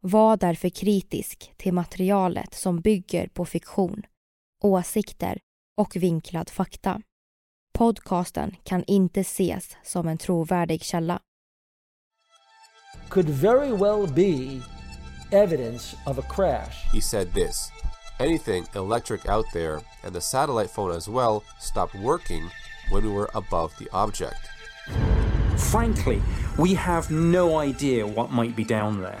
Var därför kritisk till materialet som bygger på fiktion, åsikter och vinklad fakta. Podcasten kan inte ses som en trovärdig källa. could very well be evidence of a crash. He said this Anything electric out there, and the satellite phone as well, stopped working when we were above the object. Frankly, we have no idea what might be down there.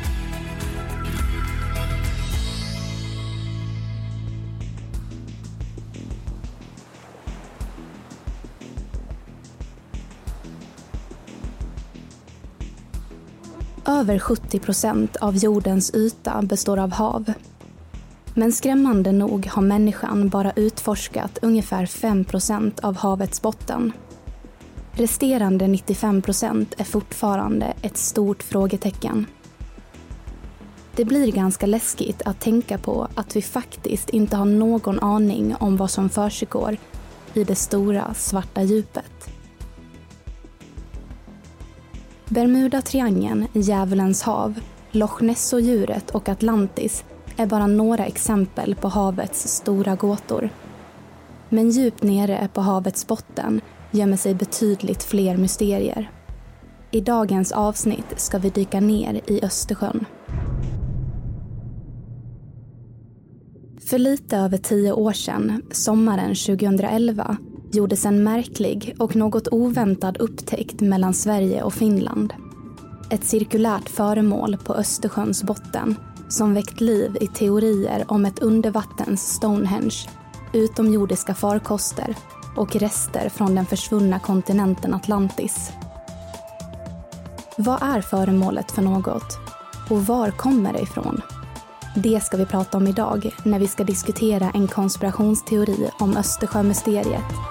Över 70 procent av jordens yta består av hav. Men skrämmande nog har människan bara utforskat ungefär 5 procent av havets botten. Resterande 95 procent är fortfarande ett stort frågetecken. Det blir ganska läskigt att tänka på att vi faktiskt inte har någon aning om vad som försiggår i det stora svarta djupet. Bermuda-triangeln, Djävulens hav, Loch Ness-djuret och Atlantis är bara några exempel på havets stora gåtor. Men djupt nere på havets botten gömmer sig betydligt fler mysterier. I dagens avsnitt ska vi dyka ner i Östersjön. För lite över tio år sedan, sommaren 2011, gjordes en märklig och något oväntad upptäckt mellan Sverige och Finland. Ett cirkulärt föremål på Östersjöns botten som väckt liv i teorier om ett undervattens Stonehenge, utomjordiska farkoster och rester från den försvunna kontinenten Atlantis. Vad är föremålet för något? Och var kommer det ifrån? Det ska vi prata om idag när vi ska diskutera en konspirationsteori om Östersjömysteriet.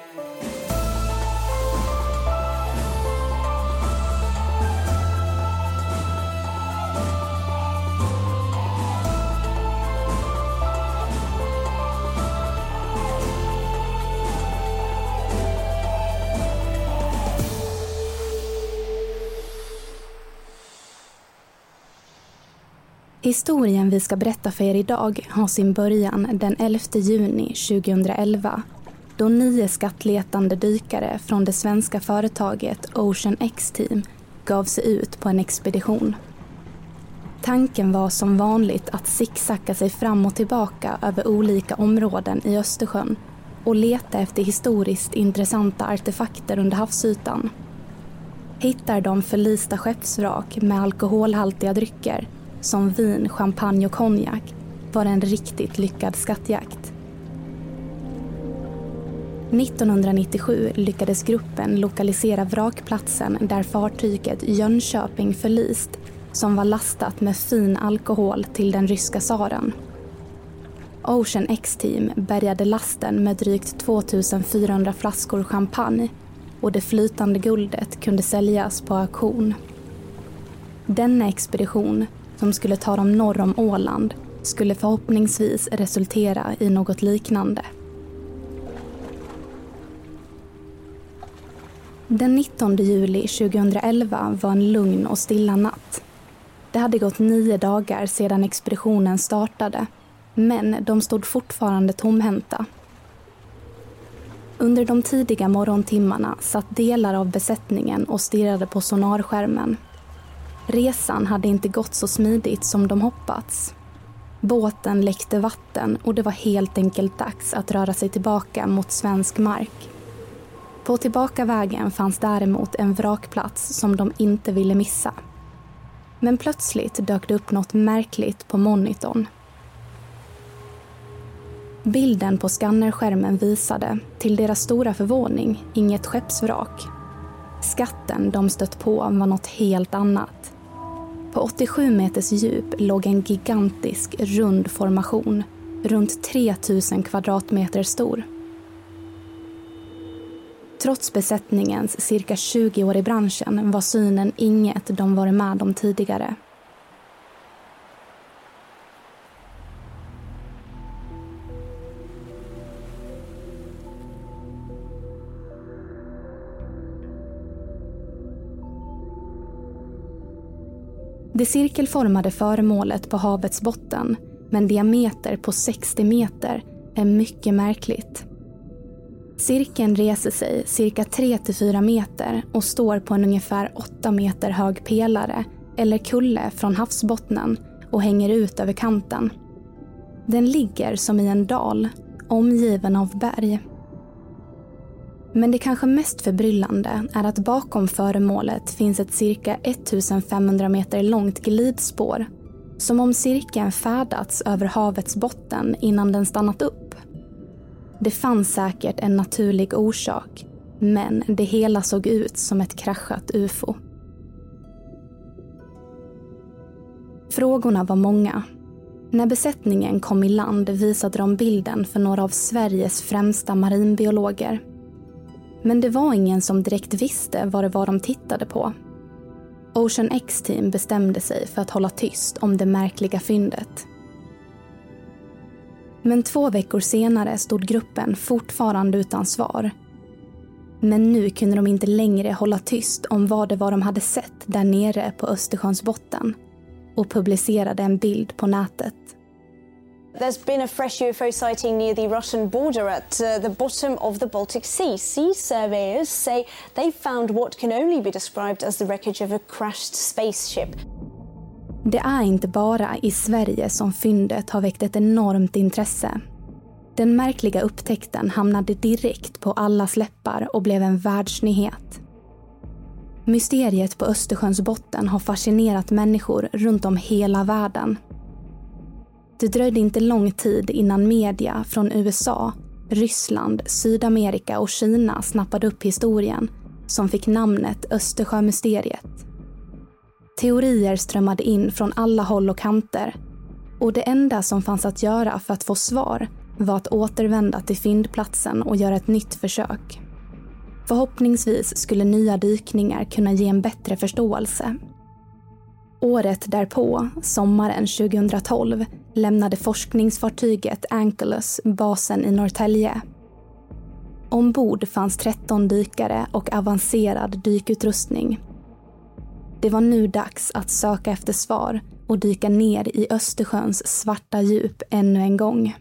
Historien vi ska berätta för er idag har sin början den 11 juni 2011 då nio skattletande dykare från det svenska företaget Ocean X-Team gav sig ut på en expedition. Tanken var som vanligt att sicksacka sig fram och tillbaka över olika områden i Östersjön och leta efter historiskt intressanta artefakter under havsytan. Hittar de förlista skeppsvrak med alkoholhaltiga drycker som vin, champagne och konjak var en riktigt lyckad skattjakt. 1997 lyckades gruppen lokalisera vrakplatsen där fartyget Jönköping förlist som var lastat med fin alkohol till den ryska tsaren. Ocean X-team bärgade lasten med drygt 2400 flaskor champagne och det flytande guldet kunde säljas på auktion. Denna expedition som skulle ta dem norr om Åland skulle förhoppningsvis resultera i något liknande. Den 19 juli 2011 var en lugn och stilla natt. Det hade gått nio dagar sedan expeditionen startade men de stod fortfarande tomhänta. Under de tidiga morgontimmarna satt delar av besättningen och stirrade på sonarskärmen. Resan hade inte gått så smidigt som de hoppats. Båten läckte vatten och det var helt enkelt dags att röra sig tillbaka mot svensk mark. På tillbakavägen fanns däremot en vrakplats som de inte ville missa. Men plötsligt dök det upp något märkligt på monitorn. Bilden på skannerskärmen visade, till deras stora förvåning, inget skeppsvrak. Skatten de stött på var något helt annat. På 87 meters djup låg en gigantisk rund formation, runt 3000 kvadratmeter stor. Trots besättningens cirka 20 år i branschen var synen inget de varit med om tidigare. Det cirkelformade föremålet på havets botten med en diameter på 60 meter är mycket märkligt. Cirkeln reser sig cirka 3-4 meter och står på en ungefär 8 meter hög pelare eller kulle från havsbottnen och hänger ut över kanten. Den ligger som i en dal, omgiven av berg. Men det kanske mest förbryllande är att bakom föremålet finns ett cirka 1500 meter långt glidspår. Som om cirkeln färdats över havets botten innan den stannat upp. Det fanns säkert en naturlig orsak, men det hela såg ut som ett kraschat ufo. Frågorna var många. När besättningen kom i land visade de bilden för några av Sveriges främsta marinbiologer. Men det var ingen som direkt visste vad det var de tittade på. Ocean X-team bestämde sig för att hålla tyst om det märkliga fyndet. Men två veckor senare stod gruppen fortfarande utan svar. Men nu kunde de inte längre hålla tyst om vad det var de hade sett där nere på Östersjöns botten och publicerade en bild på nätet. There's been a fresh UFO sighting near the Russian border at uh, the bottom of the Baltic Sea. Sea surveyors say they found what can only be described as the wreckage of a crashed spaceship. Det är inte bara i Sverige som fyndet har väckt ett enormt intresse. Den märkliga upptäckten hamnade direkt på allas läppar och blev en världsnyhet. Mysteriet på Östersjöns botten har fascinerat människor runt om hela världen. Det dröjde inte lång tid innan media från USA, Ryssland, Sydamerika och Kina snappade upp historien som fick namnet Östersjömysteriet. Teorier strömmade in från alla håll och kanter och det enda som fanns att göra för att få svar var att återvända till fyndplatsen och göra ett nytt försök. Förhoppningsvis skulle nya dykningar kunna ge en bättre förståelse. Året därpå, sommaren 2012, lämnade forskningsfartyget Ankylos basen i Norrtälje. Ombord fanns 13 dykare och avancerad dykutrustning det var nu dags att söka efter svar och dyka ner i Östersjöns svarta djup ännu en gång.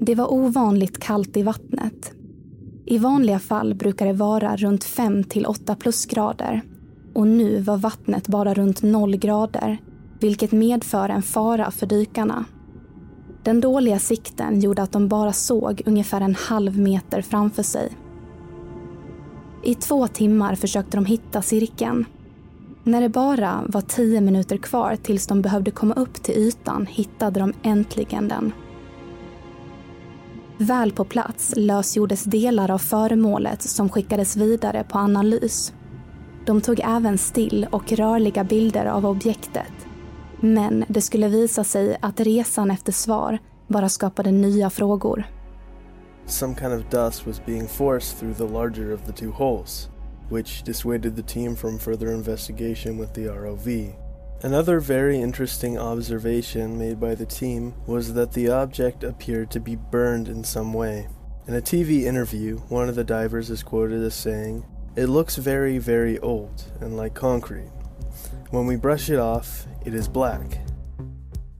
Det var ovanligt kallt i vattnet. I vanliga fall brukar det vara runt 5 till 8 plusgrader och nu var vattnet bara runt 0 grader vilket medför en fara för dykarna. Den dåliga sikten gjorde att de bara såg ungefär en halv meter framför sig i två timmar försökte de hitta cirkeln. När det bara var tio minuter kvar tills de behövde komma upp till ytan hittade de äntligen den. Väl på plats lösgjordes delar av föremålet som skickades vidare på analys. De tog även still och rörliga bilder av objektet. Men det skulle visa sig att resan efter svar bara skapade nya frågor. some kind of dust was being forced through the larger of the two holes, which dissuaded the team from further investigation with the ROV. Another very interesting observation made by the team was that the object appeared to be burned in some way. In a TV interview, one of the divers is quoted as saying, It looks very, very old and like concrete. When we brush it off, it is black.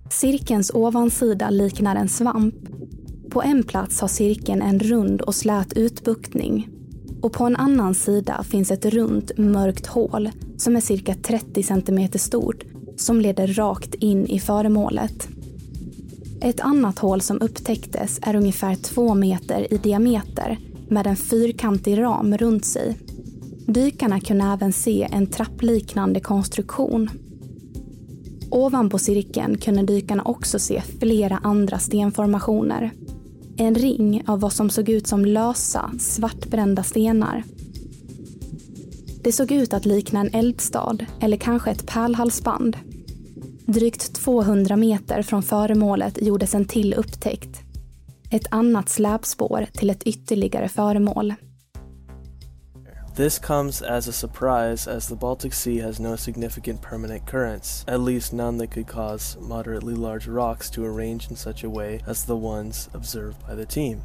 Cirkelns ovansida liknar en svamp. På en plats har cirkeln en rund och slät utbuktning och på en annan sida finns ett runt mörkt hål som är cirka 30 cm stort som leder rakt in i föremålet. Ett annat hål som upptäcktes är ungefär två meter i diameter med en fyrkantig ram runt sig. Dykarna kunde även se en trappliknande konstruktion. Ovanpå cirkeln kunde dykarna också se flera andra stenformationer en ring av vad som såg ut som lösa, svartbrända stenar. Det såg ut att likna en eldstad eller kanske ett pärlhalsband. Drygt 200 meter från föremålet gjordes en till upptäckt. Ett annat släpspår till ett ytterligare föremål. This comes as a surprise as the Baltic Sea has no significant permanent currents, at least none that could cause moderately large rocks to arrange in such a way as the ones observed by the team.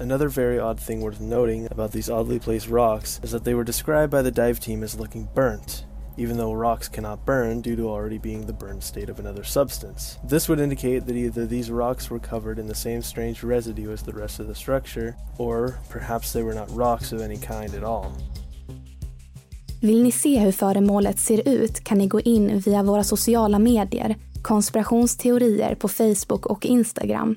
Another very odd thing worth noting about these oddly placed rocks is that they were described by the dive team as looking burnt, even though rocks cannot burn due to already being the burned state of another substance. This would indicate that either these rocks were covered in the same strange residue as the rest of the structure, or perhaps they were not rocks of any kind at all. Vill ni se hur föremålet ser ut kan ni gå in via våra sociala medier, konspirationsteorier på Facebook och Instagram,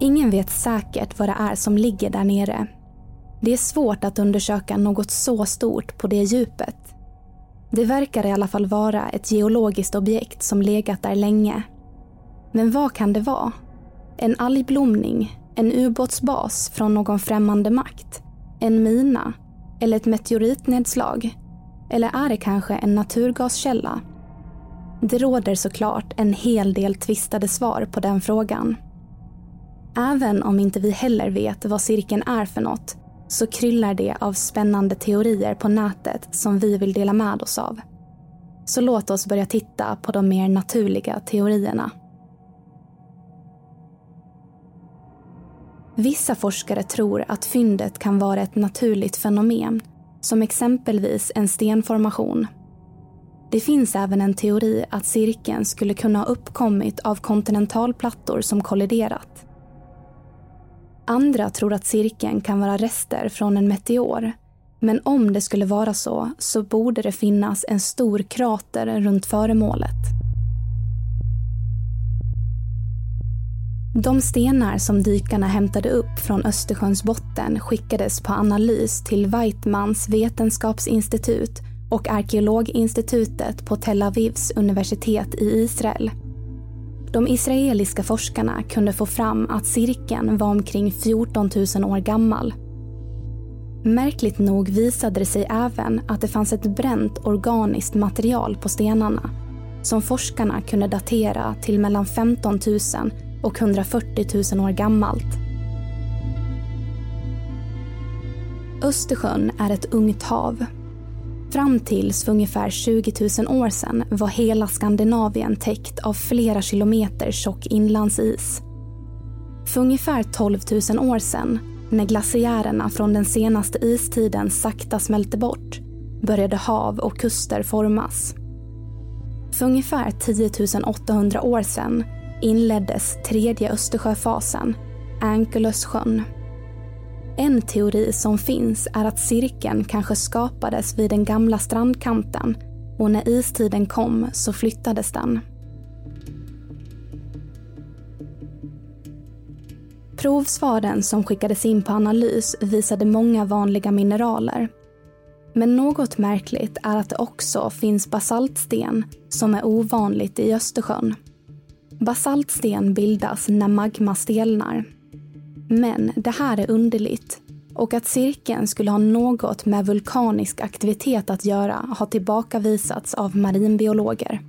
Ingen vet säkert vad det är som ligger där nere. Det är svårt att undersöka något så stort på det djupet. Det verkar i alla fall vara ett geologiskt objekt som legat där länge. Men vad kan det vara? En algblomning? En ubåtsbas från någon främmande makt? En mina? Eller ett meteoritnedslag? Eller är det kanske en naturgaskälla? Det råder såklart en hel del tvistade svar på den frågan. Även om inte vi heller vet vad cirkeln är för något så kryllar det av spännande teorier på nätet som vi vill dela med oss av. Så låt oss börja titta på de mer naturliga teorierna. Vissa forskare tror att fyndet kan vara ett naturligt fenomen som exempelvis en stenformation. Det finns även en teori att cirkeln skulle kunna ha uppkommit av kontinentalplattor som kolliderat. Andra tror att cirkeln kan vara rester från en meteor. Men om det skulle vara så, så borde det finnas en stor krater runt föremålet. De stenar som dykarna hämtade upp från Östersjöns botten skickades på analys till Weitmans vetenskapsinstitut och arkeologinstitutet på Tel Avivs universitet i Israel. De israeliska forskarna kunde få fram att cirkeln var omkring 14 000 år gammal. Märkligt nog visade det sig även att det fanns ett bränt organiskt material på stenarna som forskarna kunde datera till mellan 15 000 och 140 000 år gammalt. Östersjön är ett ungt hav. Fram tills för ungefär 20 000 år sedan var hela Skandinavien täckt av flera kilometer tjock inlandsis. För ungefär 12 000 år sedan, när glaciärerna från den senaste istiden sakta smälte bort, började hav och kuster formas. För ungefär 10 800 år sedan inleddes tredje Östersjöfasen, Ankylussjön. En teori som finns är att cirkeln kanske skapades vid den gamla strandkanten och när istiden kom så flyttades den. Provsvaren som skickades in på analys visade många vanliga mineraler. Men något märkligt är att det också finns basaltsten som är ovanligt i Östersjön. Basaltsten bildas när magma stelnar. Men det här är underligt och att cirkeln skulle ha något med vulkanisk aktivitet att göra har tillbakavisats av marinbiologer.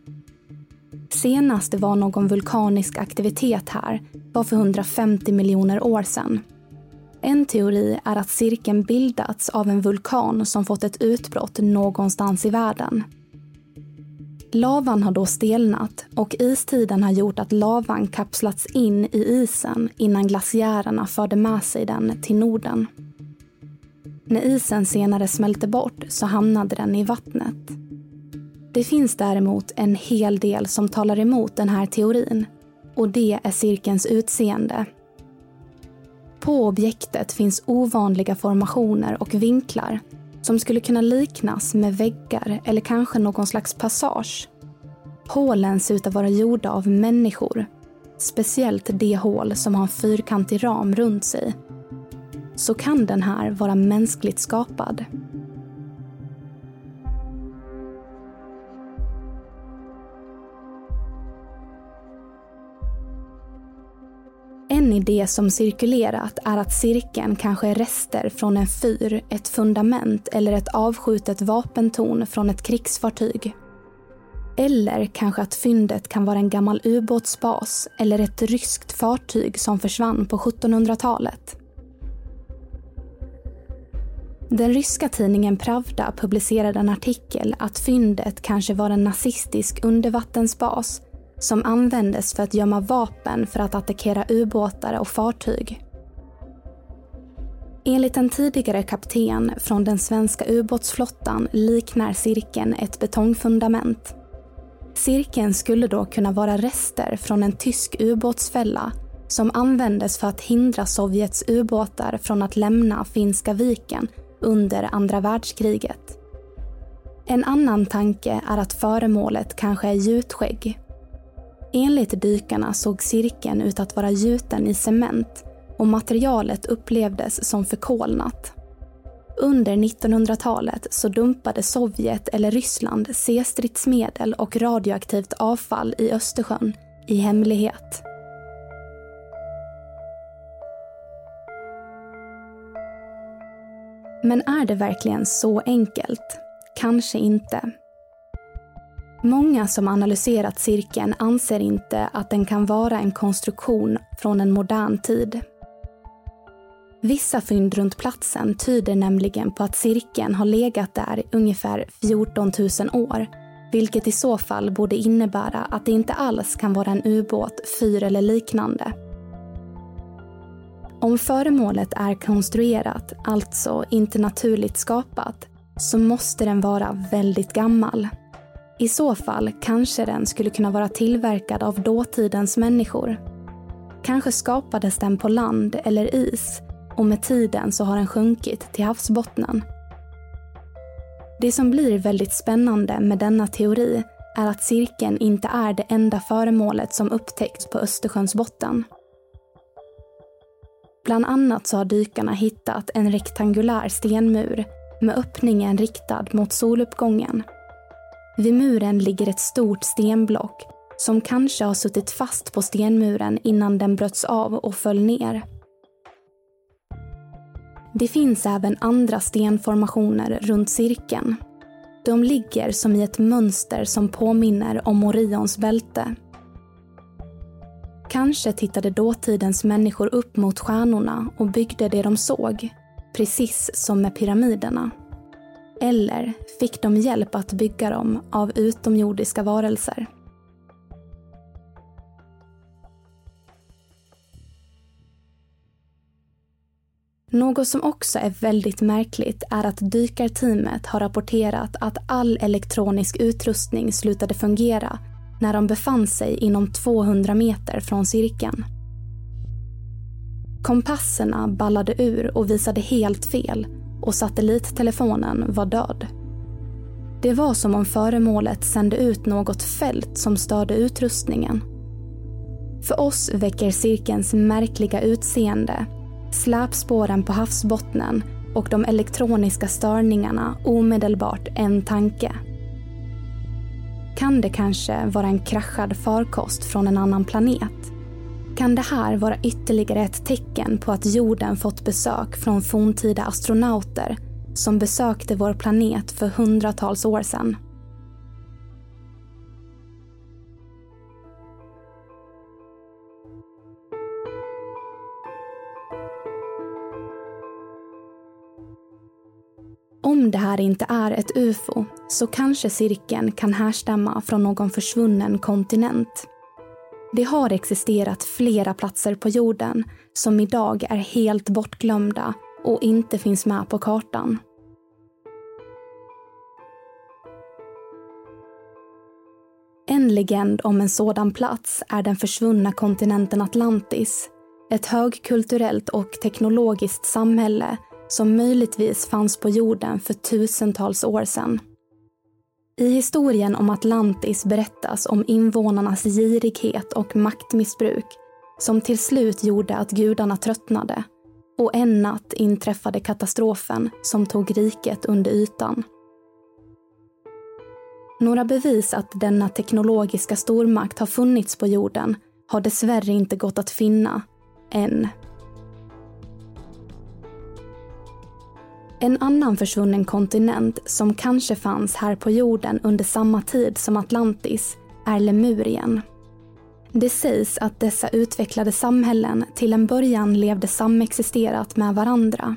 Senast det var någon vulkanisk aktivitet här var för 150 miljoner år sedan. En teori är att cirkeln bildats av en vulkan som fått ett utbrott någonstans i världen. Lavan har då stelnat och istiden har gjort att lavan kapslats in i isen innan glaciärerna förde med sig den till Norden. När isen senare smälte bort så hamnade den i vattnet. Det finns däremot en hel del som talar emot den här teorin och det är cirkelns utseende. På objektet finns ovanliga formationer och vinklar som skulle kunna liknas med väggar eller kanske någon slags passage. Hålen ser ut att vara gjorda av människor. Speciellt det hål som har en fyrkantig ram runt sig. Så kan den här vara mänskligt skapad. En idé som cirkulerat är att cirkeln kanske är rester från en fyr, ett fundament eller ett avskjutet vapentorn från ett krigsfartyg. Eller kanske att fyndet kan vara en gammal ubåtsbas eller ett ryskt fartyg som försvann på 1700-talet. Den ryska tidningen Pravda publicerade en artikel att fyndet kanske var en nazistisk undervattensbas som användes för att gömma vapen för att attackera ubåtar och fartyg. Enligt en tidigare kapten från den svenska ubåtsflottan liknar cirkeln ett betongfundament. Cirkeln skulle då kunna vara rester från en tysk ubåtsfälla som användes för att hindra Sovjets ubåtar från att lämna Finska viken under andra världskriget. En annan tanke är att föremålet kanske är gjutskägg Enligt dykarna såg cirkeln ut att vara gjuten i cement och materialet upplevdes som förkolnat. Under 1900-talet så dumpade Sovjet eller Ryssland C-stridsmedel och radioaktivt avfall i Östersjön i hemlighet. Men är det verkligen så enkelt? Kanske inte. Många som analyserat cirkeln anser inte att den kan vara en konstruktion från en modern tid. Vissa fynd runt platsen tyder nämligen på att cirkeln har legat där i ungefär 14 000 år, vilket i så fall borde innebära att det inte alls kan vara en ubåt, fyr eller liknande. Om föremålet är konstruerat, alltså inte naturligt skapat, så måste den vara väldigt gammal. I så fall kanske den skulle kunna vara tillverkad av dåtidens människor. Kanske skapades den på land eller is och med tiden så har den sjunkit till havsbottnen. Det som blir väldigt spännande med denna teori är att cirkeln inte är det enda föremålet som upptäckts på Östersjöns botten. Bland annat så har dykarna hittat en rektangulär stenmur med öppningen riktad mot soluppgången vid muren ligger ett stort stenblock som kanske har suttit fast på stenmuren innan den bröts av och föll ner. Det finns även andra stenformationer runt cirkeln. De ligger som i ett mönster som påminner om Orions bälte. Kanske tittade dåtidens människor upp mot stjärnorna och byggde det de såg, precis som med pyramiderna. Eller fick de hjälp att bygga dem av utomjordiska varelser? Något som också är väldigt märkligt är att dykarteamet har rapporterat att all elektronisk utrustning slutade fungera när de befann sig inom 200 meter från cirkeln. Kompasserna ballade ur och visade helt fel och satellittelefonen var död. Det var som om föremålet sände ut något fält som störde utrustningen. För oss väcker cirkelns märkliga utseende, släpspåren på havsbottnen och de elektroniska störningarna omedelbart en tanke. Kan det kanske vara en kraschad farkost från en annan planet? Kan det här vara ytterligare ett tecken på att jorden fått besök från forntida astronauter som besökte vår planet för hundratals år sedan? Om det här inte är ett ufo så kanske cirkeln kan härstamma från någon försvunnen kontinent. Det har existerat flera platser på jorden som idag är helt bortglömda och inte finns med på kartan. En legend om en sådan plats är den försvunna kontinenten Atlantis. Ett högkulturellt och teknologiskt samhälle som möjligtvis fanns på jorden för tusentals år sedan. I historien om Atlantis berättas om invånarnas girighet och maktmissbruk som till slut gjorde att gudarna tröttnade och en natt inträffade katastrofen som tog riket under ytan. Några bevis att denna teknologiska stormakt har funnits på jorden har dessvärre inte gått att finna, än. En annan försvunnen kontinent som kanske fanns här på jorden under samma tid som Atlantis är Lemurien. Det sägs att dessa utvecklade samhällen till en början levde samexisterat med varandra.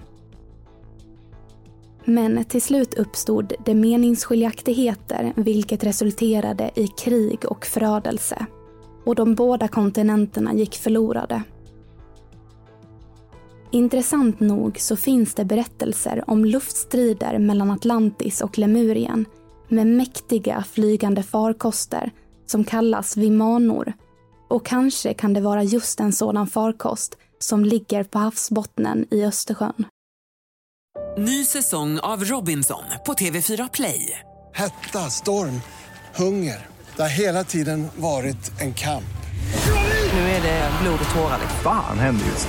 Men till slut uppstod det meningsskiljaktigheter vilket resulterade i krig och förödelse. Och de båda kontinenterna gick förlorade. Intressant nog så finns det berättelser om luftstrider mellan Atlantis och Lemurien med mäktiga flygande farkoster som kallas vimanor. Och kanske kan det vara just en sådan farkost som ligger på havsbottnen i Östersjön. Ny säsong av Robinson på TV4 Play. Hetta, storm, hunger. Det har hela tiden varit en kamp. Nu är det blod och tårar. Fan händer just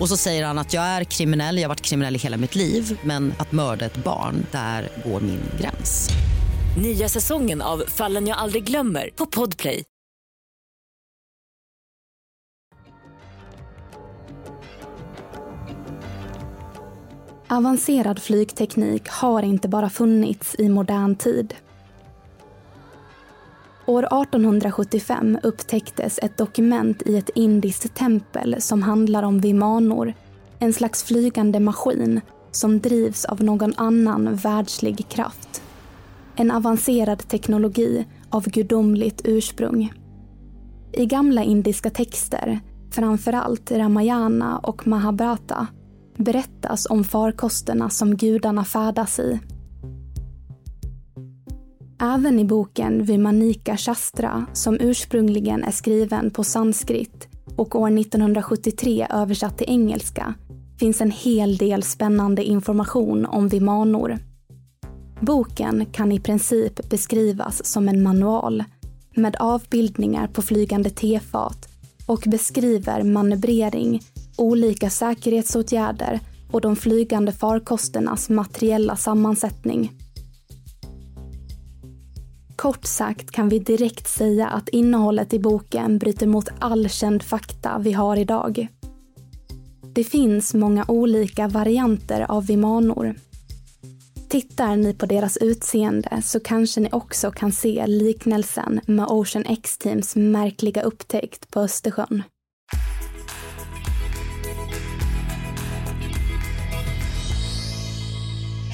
Och så säger han att jag är kriminell, jag har varit kriminell i hela mitt liv men att mörda ett barn, där går min gräns. Nya säsongen av Fallen jag aldrig glömmer på Podplay. Avancerad flygteknik har inte bara funnits i modern tid. År 1875 upptäcktes ett dokument i ett indiskt tempel som handlar om vimanor, en slags flygande maskin som drivs av någon annan världslig kraft. En avancerad teknologi av gudomligt ursprung. I gamla indiska texter, framförallt Ramayana och Mahabharata, berättas om farkosterna som gudarna färdas i. Även i boken Vimanika Shastra, som ursprungligen är skriven på sanskrit och år 1973 översatt till engelska, finns en hel del spännande information om vimanor. Boken kan i princip beskrivas som en manual med avbildningar på flygande tefat och beskriver manövrering, olika säkerhetsåtgärder och de flygande farkosternas materiella sammansättning. Kort sagt kan vi direkt säga att innehållet i boken bryter mot all känd fakta vi har idag. Det finns många olika varianter av vimanor. Tittar ni på deras utseende så kanske ni också kan se liknelsen med Ocean X-Teams märkliga upptäckt på Östersjön.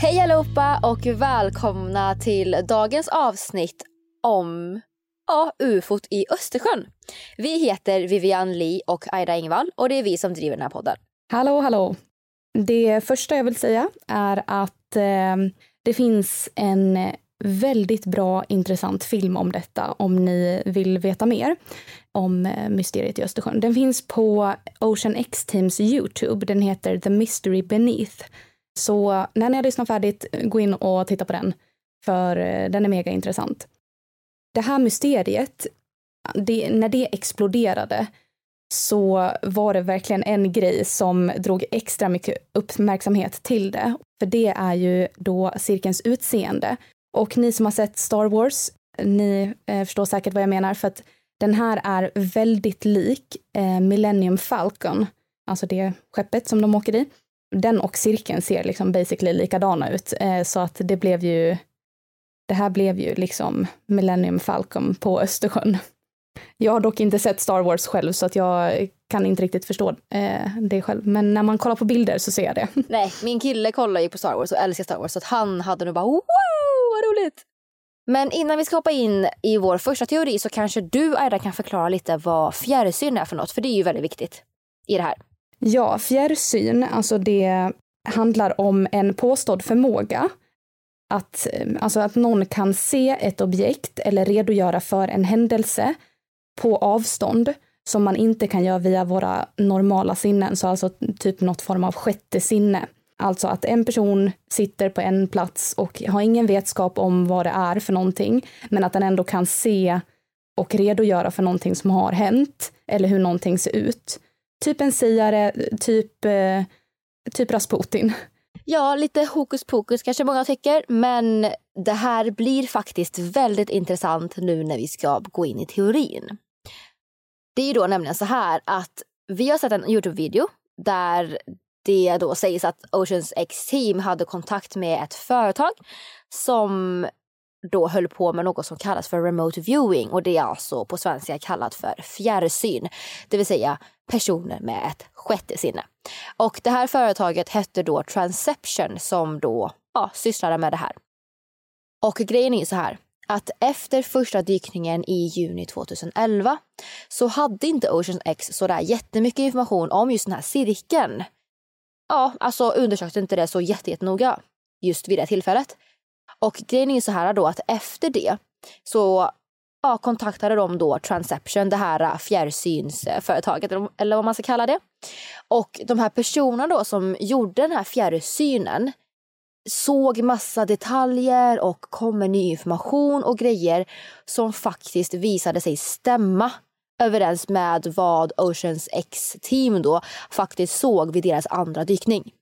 Hej allihopa och välkomna till dagens avsnitt om ja, ufot i Östersjön. Vi heter Vivian Lee och Aida Engvall och det är vi som driver den här podden. Hallå, hallå. Det första jag vill säga är att eh, det finns en väldigt bra intressant film om detta om ni vill veta mer om eh, mysteriet i Östersjön. Den finns på Ocean X Teams Youtube. Den heter The Mystery Beneath. Så när ni har lyssnat färdigt, gå in och titta på den. För eh, den är mega intressant. Det här mysteriet, det, när det exploderade så var det verkligen en grej som drog extra mycket uppmärksamhet till det. För det är ju då cirkelns utseende. Och ni som har sett Star Wars, ni eh, förstår säkert vad jag menar, för att den här är väldigt lik eh, Millennium Falcon, alltså det skeppet som de åker i. Den och cirkeln ser liksom basically likadana ut, eh, så att det blev ju det här blev ju liksom Millennium Falcon på Östersjön. Jag har dock inte sett Star Wars själv så att jag kan inte riktigt förstå eh, det själv. Men när man kollar på bilder så ser jag det. Nej, min kille kollar ju på Star Wars och älskar Star Wars så att han hade nog bara wow, vad roligt. Men innan vi ska hoppa in i vår första teori så kanske du Aida kan förklara lite vad fjärrsyn är för något, för det är ju väldigt viktigt i det här. Ja, fjärrsyn, alltså det handlar om en påstådd förmåga att, eh, alltså att någon kan se ett objekt eller redogöra för en händelse på avstånd som man inte kan göra via våra normala sinnen, så alltså typ något form av sjätte sinne. Alltså att en person sitter på en plats och har ingen vetskap om vad det är för någonting, men att den ändå kan se och redogöra för någonting som har hänt eller hur någonting ser ut. Typ en siare, typ, eh, typ Rasputin. Ja, lite hokus pokus kanske många tycker, men det här blir faktiskt väldigt intressant nu när vi ska gå in i teorin. Det är ju då nämligen så här att vi har sett en Youtube-video där det då sägs att Oceans X Team hade kontakt med ett företag som då höll på med något som kallas för remote viewing och det är alltså på svenska kallat för fjärrsyn, det vill säga personer med ett sjätte sinne. Och det här företaget hette då Transception som då ja, sysslade med det här. Och grejen är ju så här att efter första dykningen i juni 2011 så hade inte Ocean X sådär jättemycket information om just den här cirkeln. Ja, alltså undersökte inte det så jättenoga just vid det tillfället. Och grejen är så här då att efter det så ja, kontaktade de då Transception, det här äh, fjärrsynsföretaget eller vad man ska kalla det. Och de här personerna då som gjorde den här fjärrsynen såg massa detaljer och kom med ny information och grejer som faktiskt visade sig stämma överens med vad Oceans X team då faktiskt såg vid deras andra dykning.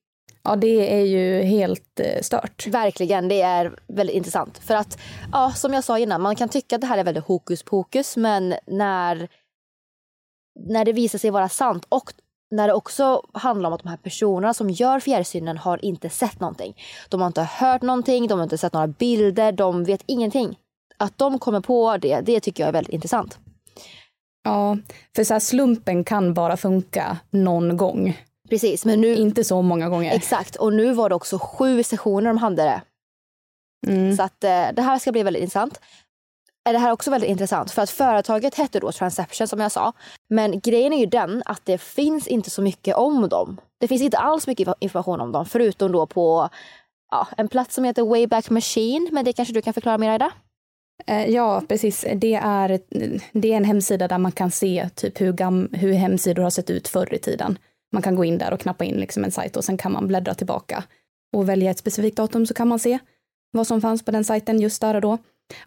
Ja, det är ju helt eh, stört. Verkligen, det är väldigt intressant. För att, ja, som jag sa innan, man kan tycka att det här är väldigt hokus pokus, men när, när det visar sig vara sant och när det också handlar om att de här personerna som gör fjärrsynen har inte sett någonting. De har inte hört någonting, de har inte sett några bilder, de vet ingenting. Att de kommer på det, det tycker jag är väldigt intressant. Ja, för så slumpen kan bara funka någon gång. Precis, men nu... Inte så många gånger. Exakt, och nu var det också sju sessioner de hade det. Mm. Så att eh, det här ska bli väldigt intressant. Är det här också väldigt intressant för att företaget hette då Transception som jag sa. Men grejen är ju den att det finns inte så mycket om dem. Det finns inte alls mycket information om dem förutom då på ja, en plats som heter Wayback Machine. Men det kanske du kan förklara mer det? Eh, ja, precis. Det är, det är en hemsida där man kan se typ hur, gam, hur hemsidor har sett ut förr i tiden. Man kan gå in där och knappa in liksom en sajt och sen kan man bläddra tillbaka och välja ett specifikt datum så kan man se vad som fanns på den sajten just där och då.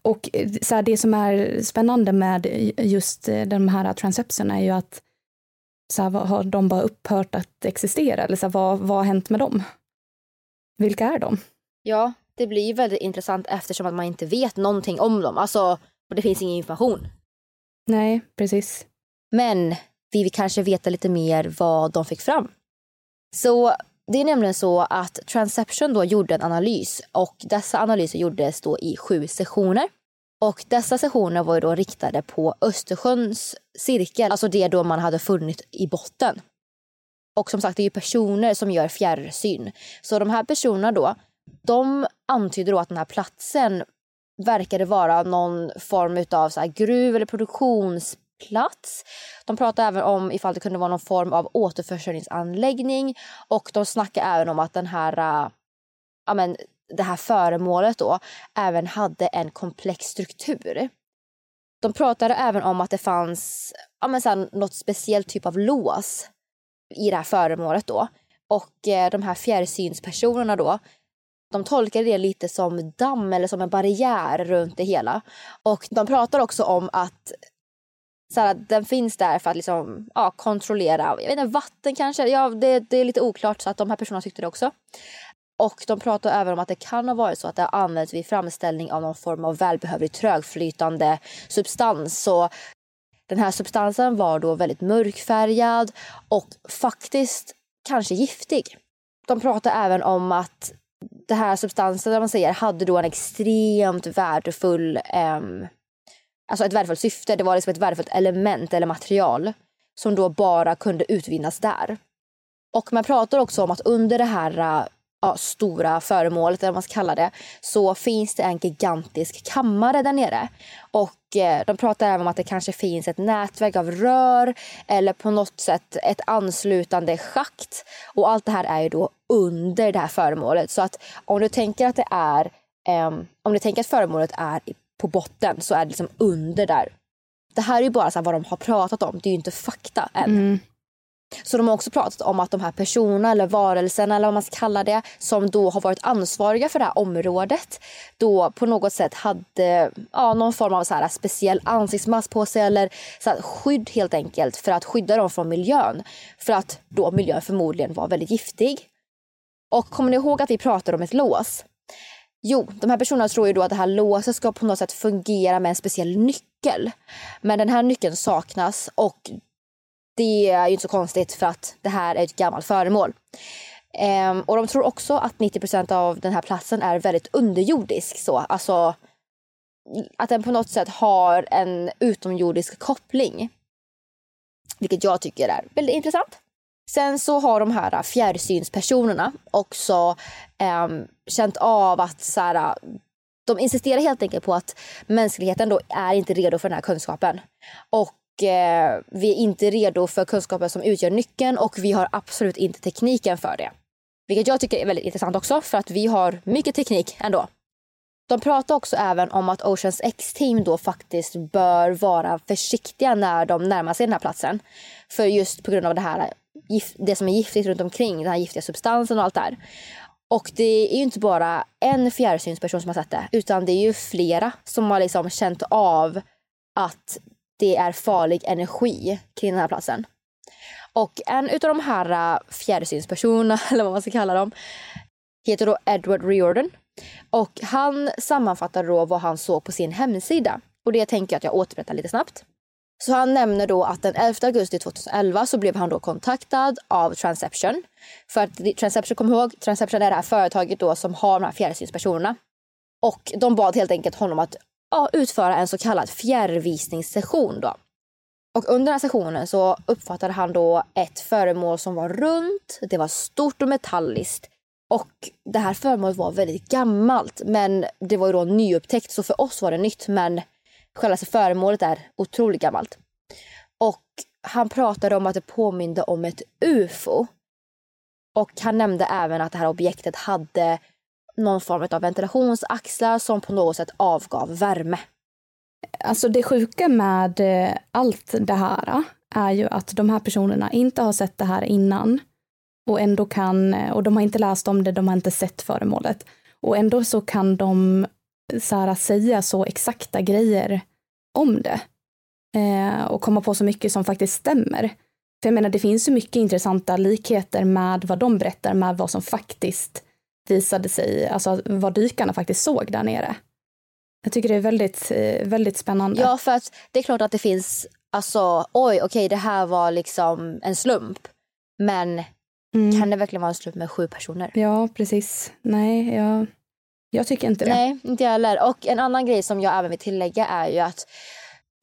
Och eh, så här, det som är spännande med just eh, de här transepsen är ju att så här, har de bara upphört att existera? Eller så här, vad, vad har hänt med dem? Vilka är de? Ja, det blir väldigt intressant eftersom att man inte vet någonting om dem. Alltså, och det finns ingen information. Nej, precis. Men vi vill kanske veta lite mer vad de fick fram. Så Det är nämligen så att Transception då gjorde en analys och dessa analyser gjordes då i sju sessioner. Och dessa sessioner var då riktade på Östersjöns cirkel, alltså det då man hade funnit i botten. Och som sagt, det är ju personer som gör fjärrsyn. Så de här personerna då, de antyder då att den här platsen verkade vara någon form av så gruv eller plats. De pratar även om ifall det kunde vara någon form av återförsörjningsanläggning och de snackar även om att den här, äh, ja men, det här föremålet då även hade en komplex struktur. De pratade även om att det fanns ja men så här, något speciellt typ av lås i det här föremålet då. Och eh, de här fjärrsynspersonerna då, de tolkade det lite som damm eller som en barriär runt det hela. Och de pratar också om att så här, den finns där för att liksom, ja, kontrollera jag vet inte, vatten kanske. Ja, det, det är lite oklart så att de här personerna tyckte det också. Och de pratar även om att det kan ha varit så att det har använts vid framställning av någon form av välbehövlig trögflytande substans. Så den här substansen var då väldigt mörkfärgad och faktiskt kanske giftig. De pratar även om att den här substansen man säger, hade då en extremt värdefull, eh, alltså ett värdefullt syfte. Det var liksom ett värdefullt element eller material som då bara kunde utvinnas där. Och man pratar också om att under det här äh, ja, stora föremålet, eller vad man ska kalla det, så finns det en gigantisk kammare där nere. Och eh, de pratar även om att det kanske finns ett nätverk av rör eller på något sätt ett anslutande schakt. Och allt det här är ju då under det här föremålet. Så att om du tänker att det är, eh, om du tänker att föremålet är på botten så är det liksom under där. Det här är ju bara så vad de har pratat om, det är ju inte fakta än. Mm. Så de har också pratat om att de här personerna eller varelserna eller vad man ska kalla det som då har varit ansvariga för det här området då på något sätt hade ja, någon form av så här speciell ansiktsmask på sig eller så här, skydd helt enkelt för att skydda dem från miljön. För att då miljön förmodligen var väldigt giftig. Och kommer ni ihåg att vi pratade om ett lås? Jo, de här personerna tror ju då att det här låset ska på något sätt fungera med en speciell nyckel. Men den här nyckeln saknas och det är ju inte så konstigt för att det här är ett gammalt föremål. Ehm, och de tror också att 90% av den här platsen är väldigt underjordisk. Så. Alltså att den på något sätt har en utomjordisk koppling. Vilket jag tycker är väldigt intressant. Sen så har de här äh, fjärrsynspersonerna också eh, känt av att så här, äh, de insisterar helt enkelt på att mänskligheten då är inte redo för den här kunskapen. Och eh, vi är inte redo för kunskapen som utgör nyckeln och vi har absolut inte tekniken för det. Vilket jag tycker är väldigt intressant också för att vi har mycket teknik ändå. De pratar också även om att Oceans X-team då faktiskt bör vara försiktiga när de närmar sig den här platsen. För just på grund av det här äh, det som är giftigt runt omkring, den här giftiga substansen och allt där. Och det är ju inte bara en fjärrsynsperson som har sett det, utan det är ju flera som har liksom känt av att det är farlig energi kring den här platsen. Och en utav de här äh, fjärrsynspersonerna, eller vad man ska kalla dem, heter då Edward Riordan. Och han sammanfattar då vad han såg på sin hemsida. Och det tänker jag att jag återberättar lite snabbt. Så han nämner då att den 11 augusti 2011 så blev han då kontaktad av Transception. För att Transception, kom ihåg, Transception är det här företaget då som har de här fjärrsynspersonerna. Och de bad helt enkelt honom att ja, utföra en så kallad fjärrvisningssession. Då. Och under den här sessionen så uppfattade han då ett föremål som var runt, det var stort och metalliskt. Och det här föremålet var väldigt gammalt men det var ju då nyupptäckt så för oss var det nytt men själva föremålet är otroligt gammalt. Och han pratade om att det påminde om ett ufo. Och han nämnde även att det här objektet hade någon form av ventilationsaxlar som på något sätt avgav värme. Alltså det sjuka med eh, allt det här eh, är ju att de här personerna inte har sett det här innan och ändå kan, eh, och de har inte läst om det, de har inte sett föremålet. Och ändå så kan de så här, säga så exakta grejer om det eh, och komma på så mycket som faktiskt stämmer. För jag menar, det finns ju mycket intressanta likheter med vad de berättar med vad som faktiskt visade sig, alltså vad dykarna faktiskt såg där nere. Jag tycker det är väldigt, eh, väldigt spännande. Ja, för att det är klart att det finns, alltså oj, okej, det här var liksom en slump. Men Mm. Kan det verkligen vara en slump med sju personer? Ja, precis. Nej, jag, jag tycker inte det. Nej, inte jag heller. Och en annan grej som jag även vill tillägga är ju att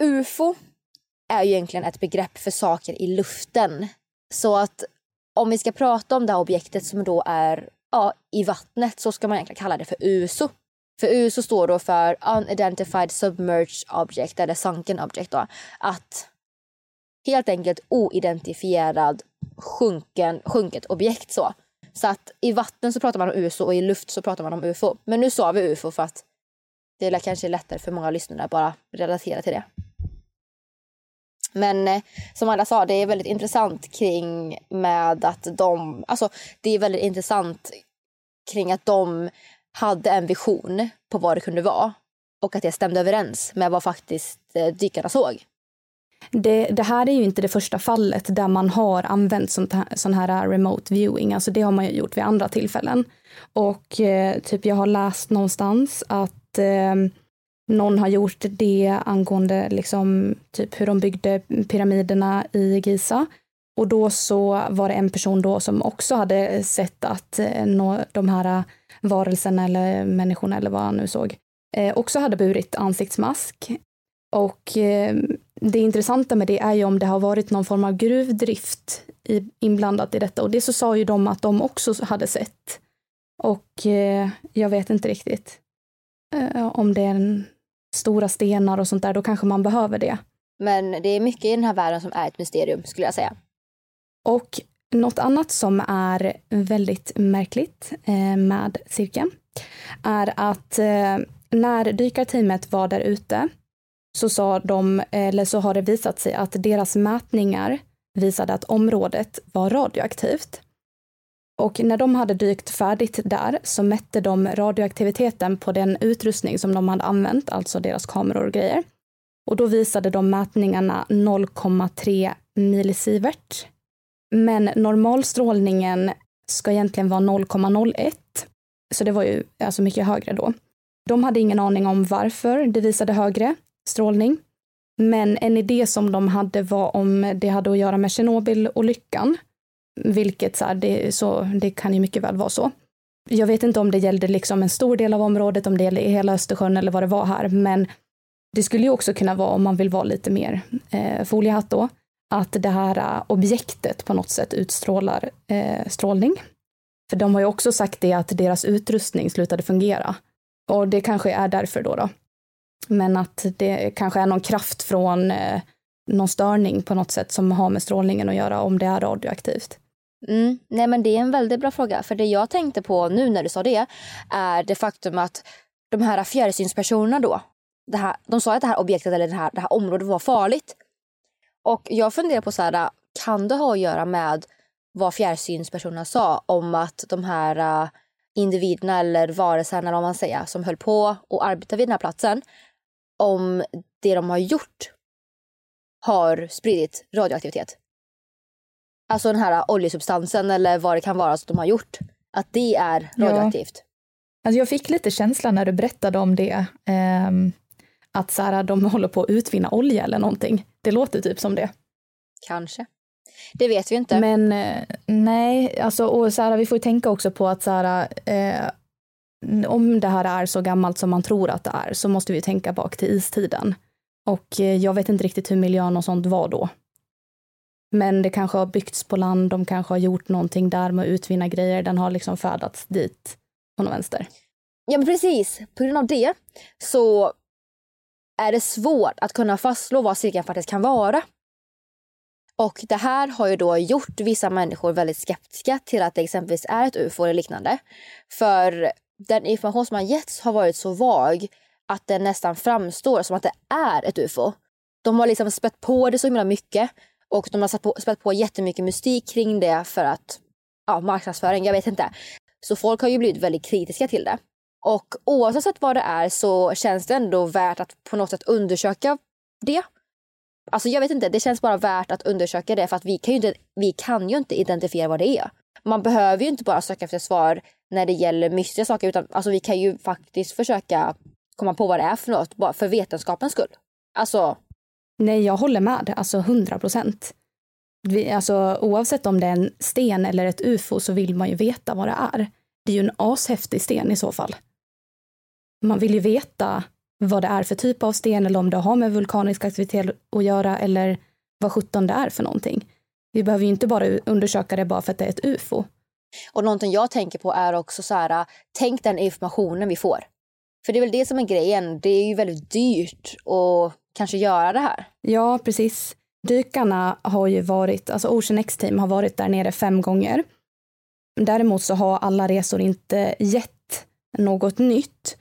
UFO är ju egentligen ett begrepp för saker i luften. Så att om vi ska prata om det här objektet som då är ja, i vattnet så ska man egentligen kalla det för USO. För USO står då för Unidentified Submerged Object eller Sunken Object. Då. Att helt enkelt oidentifierad sjunken, sjunket objekt. Så så att i vatten så pratar man om USO och i luft så pratar man om UFO. Men nu sa vi UFO för att det är kanske lättare för många lyssnare att bara relatera till det. Men eh, som alla sa, det är väldigt intressant kring med att de, alltså det är väldigt intressant kring att de hade en vision på vad det kunde vara och att det stämde överens med vad faktiskt eh, dykarna såg. Det, det, här är ju inte det första fallet där man har använt sånt här, sån här remote viewing. Alltså det har man ju gjort vid andra tillfällen. Och eh, typ jag har läst någonstans att eh, någon har gjort det angående liksom typ hur de byggde pyramiderna i Giza. Och då så var det en person då som också hade sett att eh, de här varelserna eller människorna eller vad han nu såg eh, också hade burit ansiktsmask. Och eh, det intressanta med det är ju om det har varit någon form av gruvdrift i, inblandat i detta och det så sa ju de att de också hade sett. Och eh, jag vet inte riktigt eh, om det är en, stora stenar och sånt där, då kanske man behöver det. Men det är mycket i den här världen som är ett mysterium skulle jag säga. Och något annat som är väldigt märkligt eh, med cirkeln är att eh, när dykarteamet var där ute så sa de, eller så har det visat sig att deras mätningar visade att området var radioaktivt. Och när de hade dykt färdigt där så mätte de radioaktiviteten på den utrustning som de hade använt, alltså deras kameror och grejer. Och då visade de mätningarna 0,3 millisievert. Men normalstrålningen ska egentligen vara 0,01. Så det var ju alltså mycket högre då. De hade ingen aning om varför det visade högre strålning. Men en idé som de hade var om det hade att göra med Tjernobylolyckan. Vilket så, här, det, så det kan ju mycket väl vara så. Jag vet inte om det gällde liksom en stor del av området, om det gällde hela Östersjön eller vad det var här, men det skulle ju också kunna vara, om man vill vara lite mer eh, foliehatt då, att det här uh, objektet på något sätt utstrålar eh, strålning. För de har ju också sagt det att deras utrustning slutade fungera. Och det kanske är därför då. då. Men att det kanske är någon kraft från eh, någon störning på något sätt som har med strålningen att göra om det är radioaktivt. Mm. Nej men det är en väldigt bra fråga. För det jag tänkte på nu när du sa det är det faktum att de här fjärrsynspersonerna då, det här, de sa att det här objektet eller det här, det här området var farligt. Och jag funderar på så här, kan det ha att göra med vad fjärrsynspersonerna sa om att de här eh, individerna eller varelserna eller vad man säger, som höll på och arbetade vid den här platsen, om det de har gjort har spridit radioaktivitet. Alltså den här oljesubstansen eller vad det kan vara som de har gjort. Att det är radioaktivt. Ja. Alltså jag fick lite känsla när du berättade om det. Eh, att så här, de håller på att utvinna olja eller någonting. Det låter typ som det. Kanske. Det vet vi inte. Men eh, nej, alltså, och så här, vi får tänka också på att så här, eh, om det här är så gammalt som man tror att det är så måste vi tänka bak till istiden. Och eh, jag vet inte riktigt hur miljön och sånt var då. Men det kanske har byggts på land, de kanske har gjort någonting där med att utvinna grejer, den har liksom färdats dit på någon vänster. Ja men precis, på grund av det så är det svårt att kunna fastslå vad cirkeln faktiskt kan vara. Och det här har ju då gjort vissa människor väldigt skeptiska till att det exempelvis är ett ufo eller liknande. För den information som har getts har varit så vag att den nästan framstår som att det är ett ufo. De har liksom spett på det så himla mycket och de har spett på, spett på jättemycket mystik kring det för att, ja, marknadsföring, jag vet inte. Så folk har ju blivit väldigt kritiska till det. Och oavsett vad det är så känns det ändå värt att på något sätt undersöka det. Alltså jag vet inte, det känns bara värt att undersöka det för att vi kan ju inte, vi kan ju inte identifiera vad det är. Man behöver ju inte bara söka efter svar när det gäller mystiska saker utan alltså vi kan ju faktiskt försöka komma på vad det är för något bara för vetenskapens skull. Alltså. Nej, jag håller med. Alltså hundra procent. Alltså, oavsett om det är en sten eller ett ufo så vill man ju veta vad det är. Det är ju en ashäftig sten i så fall. Man vill ju veta vad det är för typ av sten eller om det har med vulkanisk aktivitet att göra eller vad sjutton det är för någonting. Vi behöver ju inte bara undersöka det bara för att det är ett ufo. Och någonting jag tänker på är också så här, äh, tänk den informationen vi får. För det är väl det som är grejen, det är ju väldigt dyrt att kanske göra det här. Ja, precis. Dykarna har ju varit, alltså Ocean X-team har varit där nere fem gånger. Däremot så har alla resor inte gett något nytt.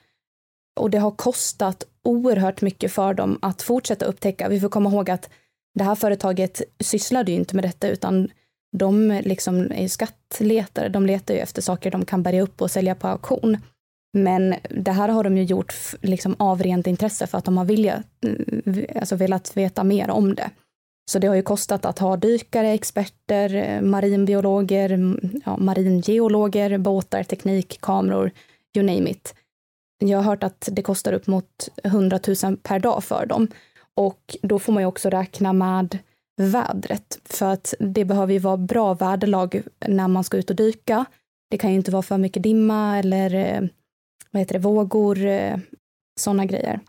Och det har kostat oerhört mycket för dem att fortsätta upptäcka. Vi får komma ihåg att det här företaget sysslade ju inte med detta utan de liksom är ju skattletare. De letar ju efter saker de kan bärga upp och sälja på auktion. Men det här har de ju gjort liksom av rent intresse för att de har vilja, eh, alltså velat veta mer om det. Så det har ju kostat att ha dykare, experter, eh, marinbiologer, ja, maringeologer, båtar, teknik, kameror, you name it. Jag har hört att det kostar upp mot 100 000 per dag för dem. Och då får man ju också räkna med vädret, för att det behöver ju vara bra väderlag när man ska ut och dyka. Det kan ju inte vara för mycket dimma eller eh, vad heter det, vågor, eh, sådana grejer.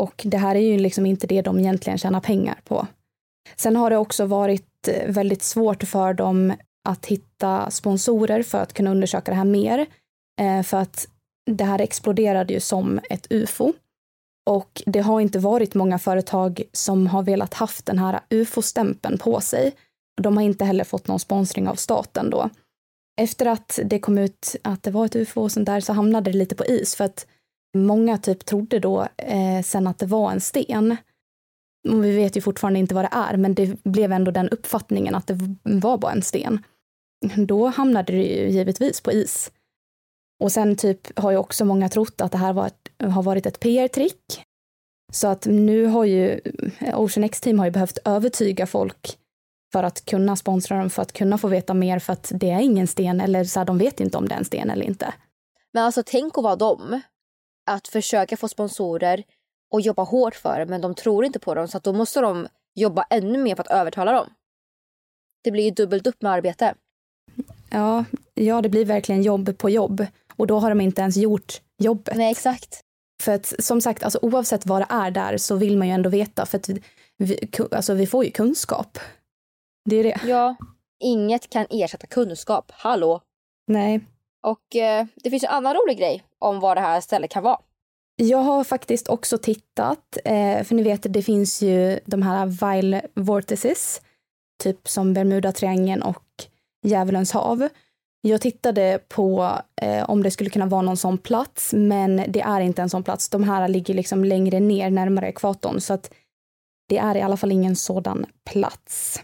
Och det här är ju liksom inte det de egentligen tjänar pengar på. Sen har det också varit eh, väldigt svårt för dem att hitta sponsorer för att kunna undersöka det här mer. För att det här exploderade ju som ett ufo. Och det har inte varit många företag som har velat haft den här ufo-stämpeln på sig. De har inte heller fått någon sponsring av staten då. Efter att det kom ut att det var ett ufo och sånt där så hamnade det lite på is för att många typ trodde då eh, sen att det var en sten. Och vi vet ju fortfarande inte vad det är, men det blev ändå den uppfattningen att det var bara en sten. Då hamnade det ju givetvis på is. Och sen typ har ju också många trott att det här var ett, har varit ett PR-trick. Så att nu har ju Ocean X-team har ju behövt övertyga folk för att kunna sponsra dem, för att kunna få veta mer, för att det är ingen sten, eller så här, de vet inte om det är en sten eller inte. Men alltså tänk att vara dem, att försöka få sponsorer och jobba hårt för det, men de tror inte på dem, så att då måste de jobba ännu mer för att övertala dem. Det blir ju dubbelt upp med arbete. Ja, ja, det blir verkligen jobb på jobb. Och då har de inte ens gjort jobbet. Nej, exakt. För att som sagt, alltså, oavsett vad det är där så vill man ju ändå veta. För att vi, alltså, vi får ju kunskap. Det är det. Ja, inget kan ersätta kunskap. Hallå? Nej. Och eh, det finns en annan rolig grej om vad det här stället kan vara. Jag har faktiskt också tittat, eh, för ni vet det finns ju de här Vile Vortices, typ som Bermuda-triangeln och Djävulens hav. Jag tittade på eh, om det skulle kunna vara någon sån plats, men det är inte en sån plats. De här ligger liksom längre ner, närmare ekvatorn, så att det är i alla fall ingen sådan plats.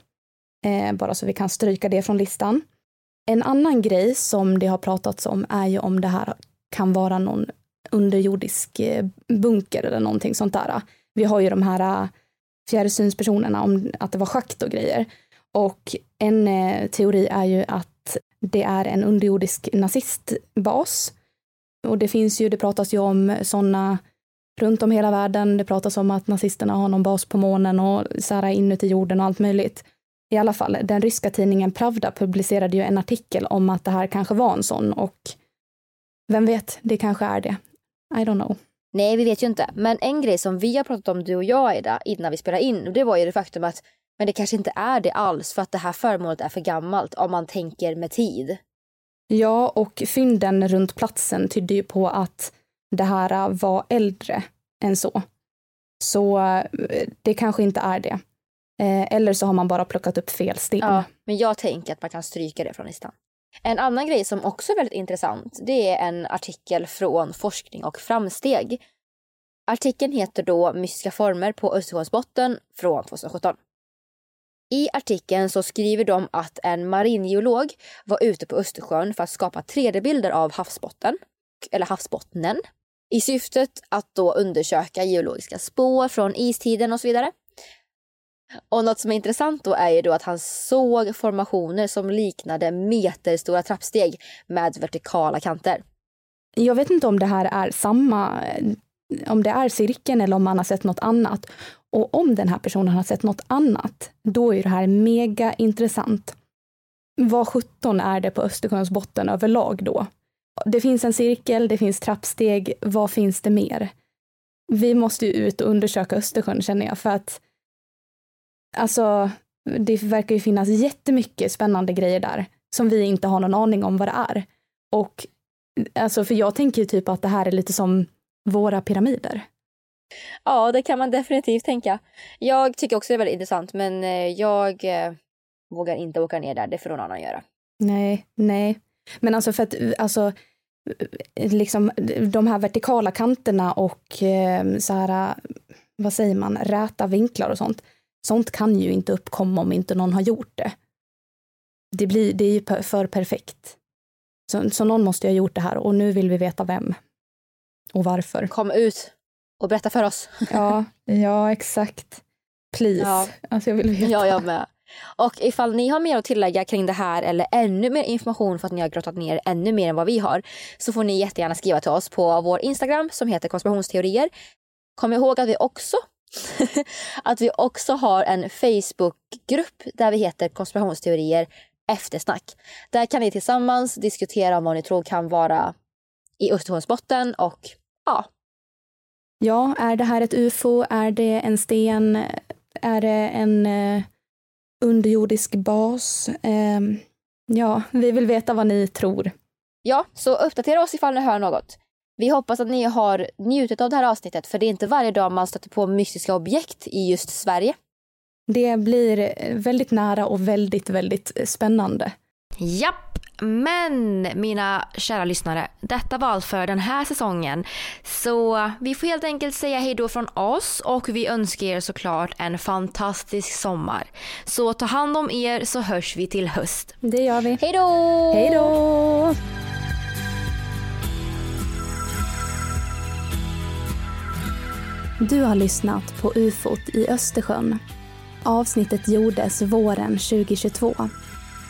Eh, bara så vi kan stryka det från listan. En annan grej som det har pratats om är ju om det här kan vara någon underjordisk eh, bunker eller någonting sånt där. Vi har ju de här eh, fjärrsynspersonerna om att det var schakt och grejer. Och en eh, teori är ju att det är en underjordisk nazistbas. Och det finns ju, det pratas ju om sådana runt om hela världen. Det pratas om att nazisterna har någon bas på månen och så här inuti jorden och allt möjligt. I alla fall, den ryska tidningen Pravda publicerade ju en artikel om att det här kanske var en sån och vem vet, det kanske är det. I don't know. Nej, vi vet ju inte. Men en grej som vi har pratat om, du och jag, Ida, innan vi spelade in, det var ju det faktum att men det kanske inte är det alls för att det här föremålet är för gammalt om man tänker med tid. Ja, och fynden runt platsen tydde ju på att det här var äldre än så. Så eh, det kanske inte är det. Eh, eller så har man bara plockat upp fel sten. Ja, men jag tänker att man kan stryka det från listan. En annan grej som också är väldigt intressant, det är en artikel från Forskning och framsteg. Artikeln heter då Mystiska former på Östersjöns botten från 2017. I artikeln så skriver de att en maringeolog var ute på Östersjön för att skapa 3D-bilder av havsbotten, eller havsbottnen, i syftet att då undersöka geologiska spår från istiden och så vidare. Och något som är intressant då är ju då att han såg formationer som liknade meterstora trappsteg med vertikala kanter. Jag vet inte om det här är samma, om det är cirkeln eller om man har sett något annat. Och om den här personen har sett något annat, då är det här mega intressant. Vad 17 är det på Östersjöns botten överlag då? Det finns en cirkel, det finns trappsteg. Vad finns det mer? Vi måste ju ut och undersöka Östersjön känner jag för att alltså, det verkar ju finnas jättemycket spännande grejer där som vi inte har någon aning om vad det är. Och alltså, för jag tänker ju typ att det här är lite som våra pyramider. Ja, det kan man definitivt tänka. Jag tycker också det är väldigt intressant, men eh, jag eh, vågar inte åka ner där. Det får någon annan göra. Nej, nej. Men alltså för att alltså, liksom de här vertikala kanterna och eh, så här, vad säger man, räta vinklar och sånt. Sånt kan ju inte uppkomma om inte någon har gjort det. Det, blir, det är ju för perfekt. Så, så någon måste ju ha gjort det här och nu vill vi veta vem. Och varför. Kom ut och berätta för oss. ja, ja exakt. Please. Ja. Alltså jag vill veta. Ja, jag med. Och ifall ni har mer att tillägga kring det här eller ännu mer information för att ni har grottat ner ännu mer än vad vi har så får ni jättegärna skriva till oss på vår Instagram som heter konspirationsteorier. Kom ihåg att vi också att vi också har en Facebookgrupp där vi heter konspirationsteorier eftersnack. Där kan ni tillsammans diskutera om vad ni tror kan vara i Östersjöns botten och ja. Ja, är det här ett ufo? Är det en sten? Är det en eh, underjordisk bas? Eh, ja, vi vill veta vad ni tror. Ja, så uppdatera oss ifall ni hör något. Vi hoppas att ni har njutit av det här avsnittet för det är inte varje dag man stöter på mystiska objekt i just Sverige. Det blir väldigt nära och väldigt, väldigt spännande. Japp, men mina kära lyssnare, detta var allt för den här säsongen. Så vi får helt enkelt säga hej då från oss och vi önskar er såklart en fantastisk sommar. Så ta hand om er så hörs vi till höst. Det gör vi. Hej då! Hej då! Du har lyssnat på UFOt i Östersjön. Avsnittet gjordes våren 2022.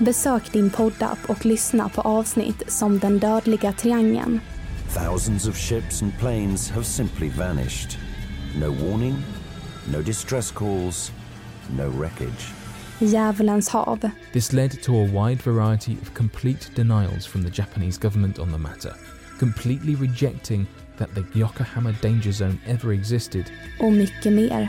Besök din poddapp och lyssna på avsnitt som Den dödliga triangeln. Thousands of ships and planes have simply vanished. No warning, no distress calls, no wreckage. Djävulens hav. This led to a wide variety of complete denials from the Japanese government on the matter, completely rejecting that the Yokohama danger zone ever existed. Och mycket mer.